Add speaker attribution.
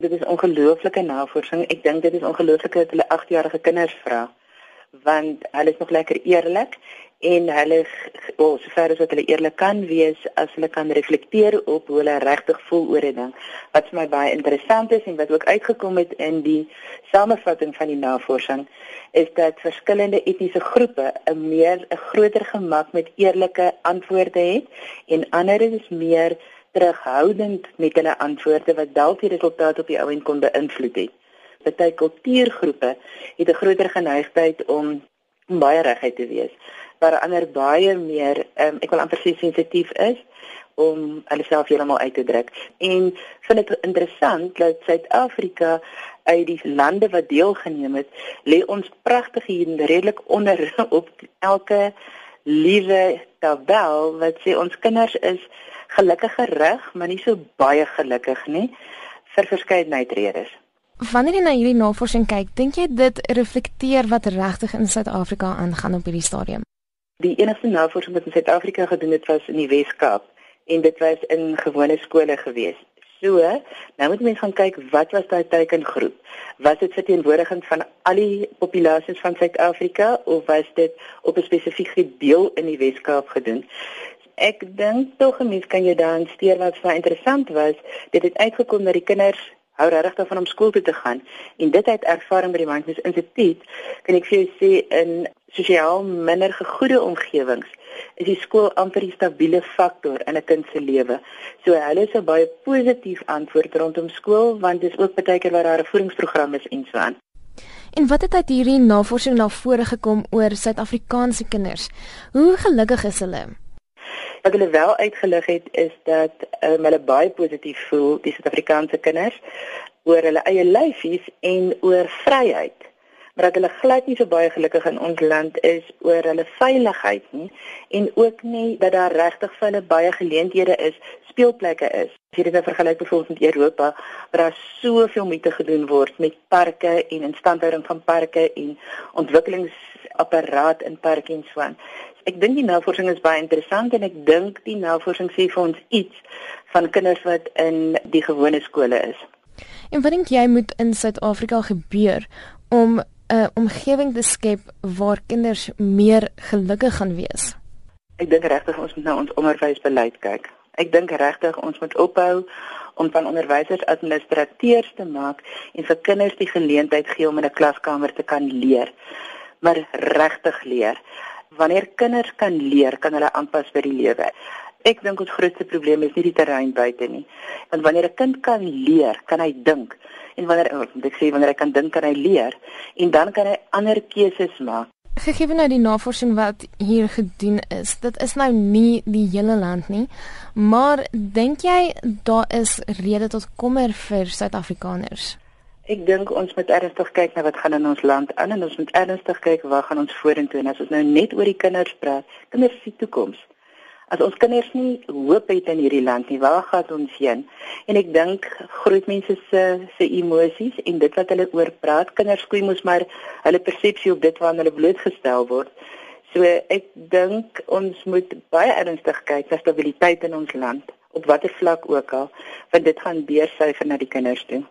Speaker 1: Dit is ongelooflike navorsing. Ek dink dit is ongelooflik dat hulle 8-jarige kinders vra want hulle is nog lekker eerlik en hulle oh, sover as wat hulle eerlik kan wees as hulle kan reflekteer op hoe hulle regtig voel oor 'n ding. Wat vir my baie interessant is en wat ook uitgekom het in die samevatting van die navorsing is dat verskillende etniese groepe 'n meer 'n groter gemak met eerlike antwoorde het en ander is meer terughoudend met hulle antwoorde wat dalk die resultaat op die ou en kon beïnvloed het. Party kultuurgroepe het 'n groter geneigtheid om baie reguit te wees, waar ander baie meer, um, ek wil amper sê sensitief is om hulle self heeltemal uit te druk. En vind dit interessant dat Suid-Afrika uit die lande wat deelgeneem het, lê ons pragtig hier redelik onder op elke liewe tabel wat sê ons kinders is gelukkig gerig, maar nie so baie gelukkig nie vir verskeidenheid redes.
Speaker 2: Wanneer jy na hierdie navorsing kyk, dink jy dit reflekteer wat regtig in Suid-Afrika aangaan op hierdie stadium?
Speaker 1: Die enigste navorsing wat in Suid-Afrika gedoen het was in die Wes-Kaap en dit was in gewone skole gewees. So, nou moet mense gaan kyk wat was daai teikengroep? Was dit verteenwoordigend van al die populasies van Suid-Afrika of was dit op 'n spesifieke deel in die Wes-Kaap gedoen? Ek dink tog 'n mens kan jy dan steur wat vir interessant was, dit het uitgekom dat die kinders hou regtig daarvan om skool toe te gaan en dit het ervaring by die Mindfulness Instituut kan ek vir jou sê in sosiaal minder gegoede omgewings is die skool amper 'n stabiele faktor in 'n kind se lewe. So hulle is 'n baie positief antwoord rondom skool want dit is ook baie keer waar daar 'n voedingsprogram is en so aan.
Speaker 2: En wat het uit hierdie navorsing na vore gekom oor Suid-Afrikaanse kinders? Hoe gelukkig is hulle?
Speaker 1: Wat hulle wel uitgelig het is dat um, hulle baie positief voel die Suid-Afrikaanse kinders oor hulle eie lyfies en oor vryheid. Maar dat hulle glad nie so baie gelukkig in ons land is oor hulle veiligheid nie en ook nie dat daar regtig vir hulle baie geleenthede is, speelplekke is. As jy dit nou vergelyk byvoorbeeld met Europa waar daar soveel moeite gedoen word met parke en instandhouding van parke en ontwikkelingsapparaat in parke en so aan ek dink die navorsing is baie interessant en ek dink die navorsing sê vir ons iets van kinders wat in die gewone skole is.
Speaker 2: En wat dink jy moet in Suid-Afrika gebeur om 'n omgewing te skep waar kinders meer gelukkig gaan wees?
Speaker 1: Ek dink regtig ons moet na ons onderwysbeleid kyk. Ek dink regtig ons moet ophou om van onderwysers administrateurs te maak en vir kinders die geleentheid gee om in 'n klaskamer te kan leer, maar regtig leer wanneer kinders kan leer, kan hulle aanpas by die lewe. Ek dink ons grootste probleem is nie die terrein buite nie. Want wanneer 'n kind kan leer, kan hy dink. En wanneer ek sê wanneer hy kan dink, kan hy leer en dan kan hy ander keuses maak.
Speaker 2: Gegee nou die navorsing wat hier gedoen is, dit is nou nie die hele land nie, maar dink jy daar is rede tot kommer vir Suid-Afrikaners?
Speaker 1: Ek dink ons moet ernstig kyk na wat gaan in ons land aan en ons moet ernstig kyk waar gaan ons vorentoe en as ons nou net oor die kinders praat, kinders se toekoms. As ons kinders nie hoop het in hierdie land nie, waar gaan ons heen? En ek dink groot mense se se emosies en dit wat hulle oor praat, kinders skoei mos maar hulle persepsie op dit waarna hulle blootgestel word. So ek dink ons moet baie ernstig kyk na stabiliteit in ons land op watter vlak ook al, want dit gaan beursyfer na die kinders toe.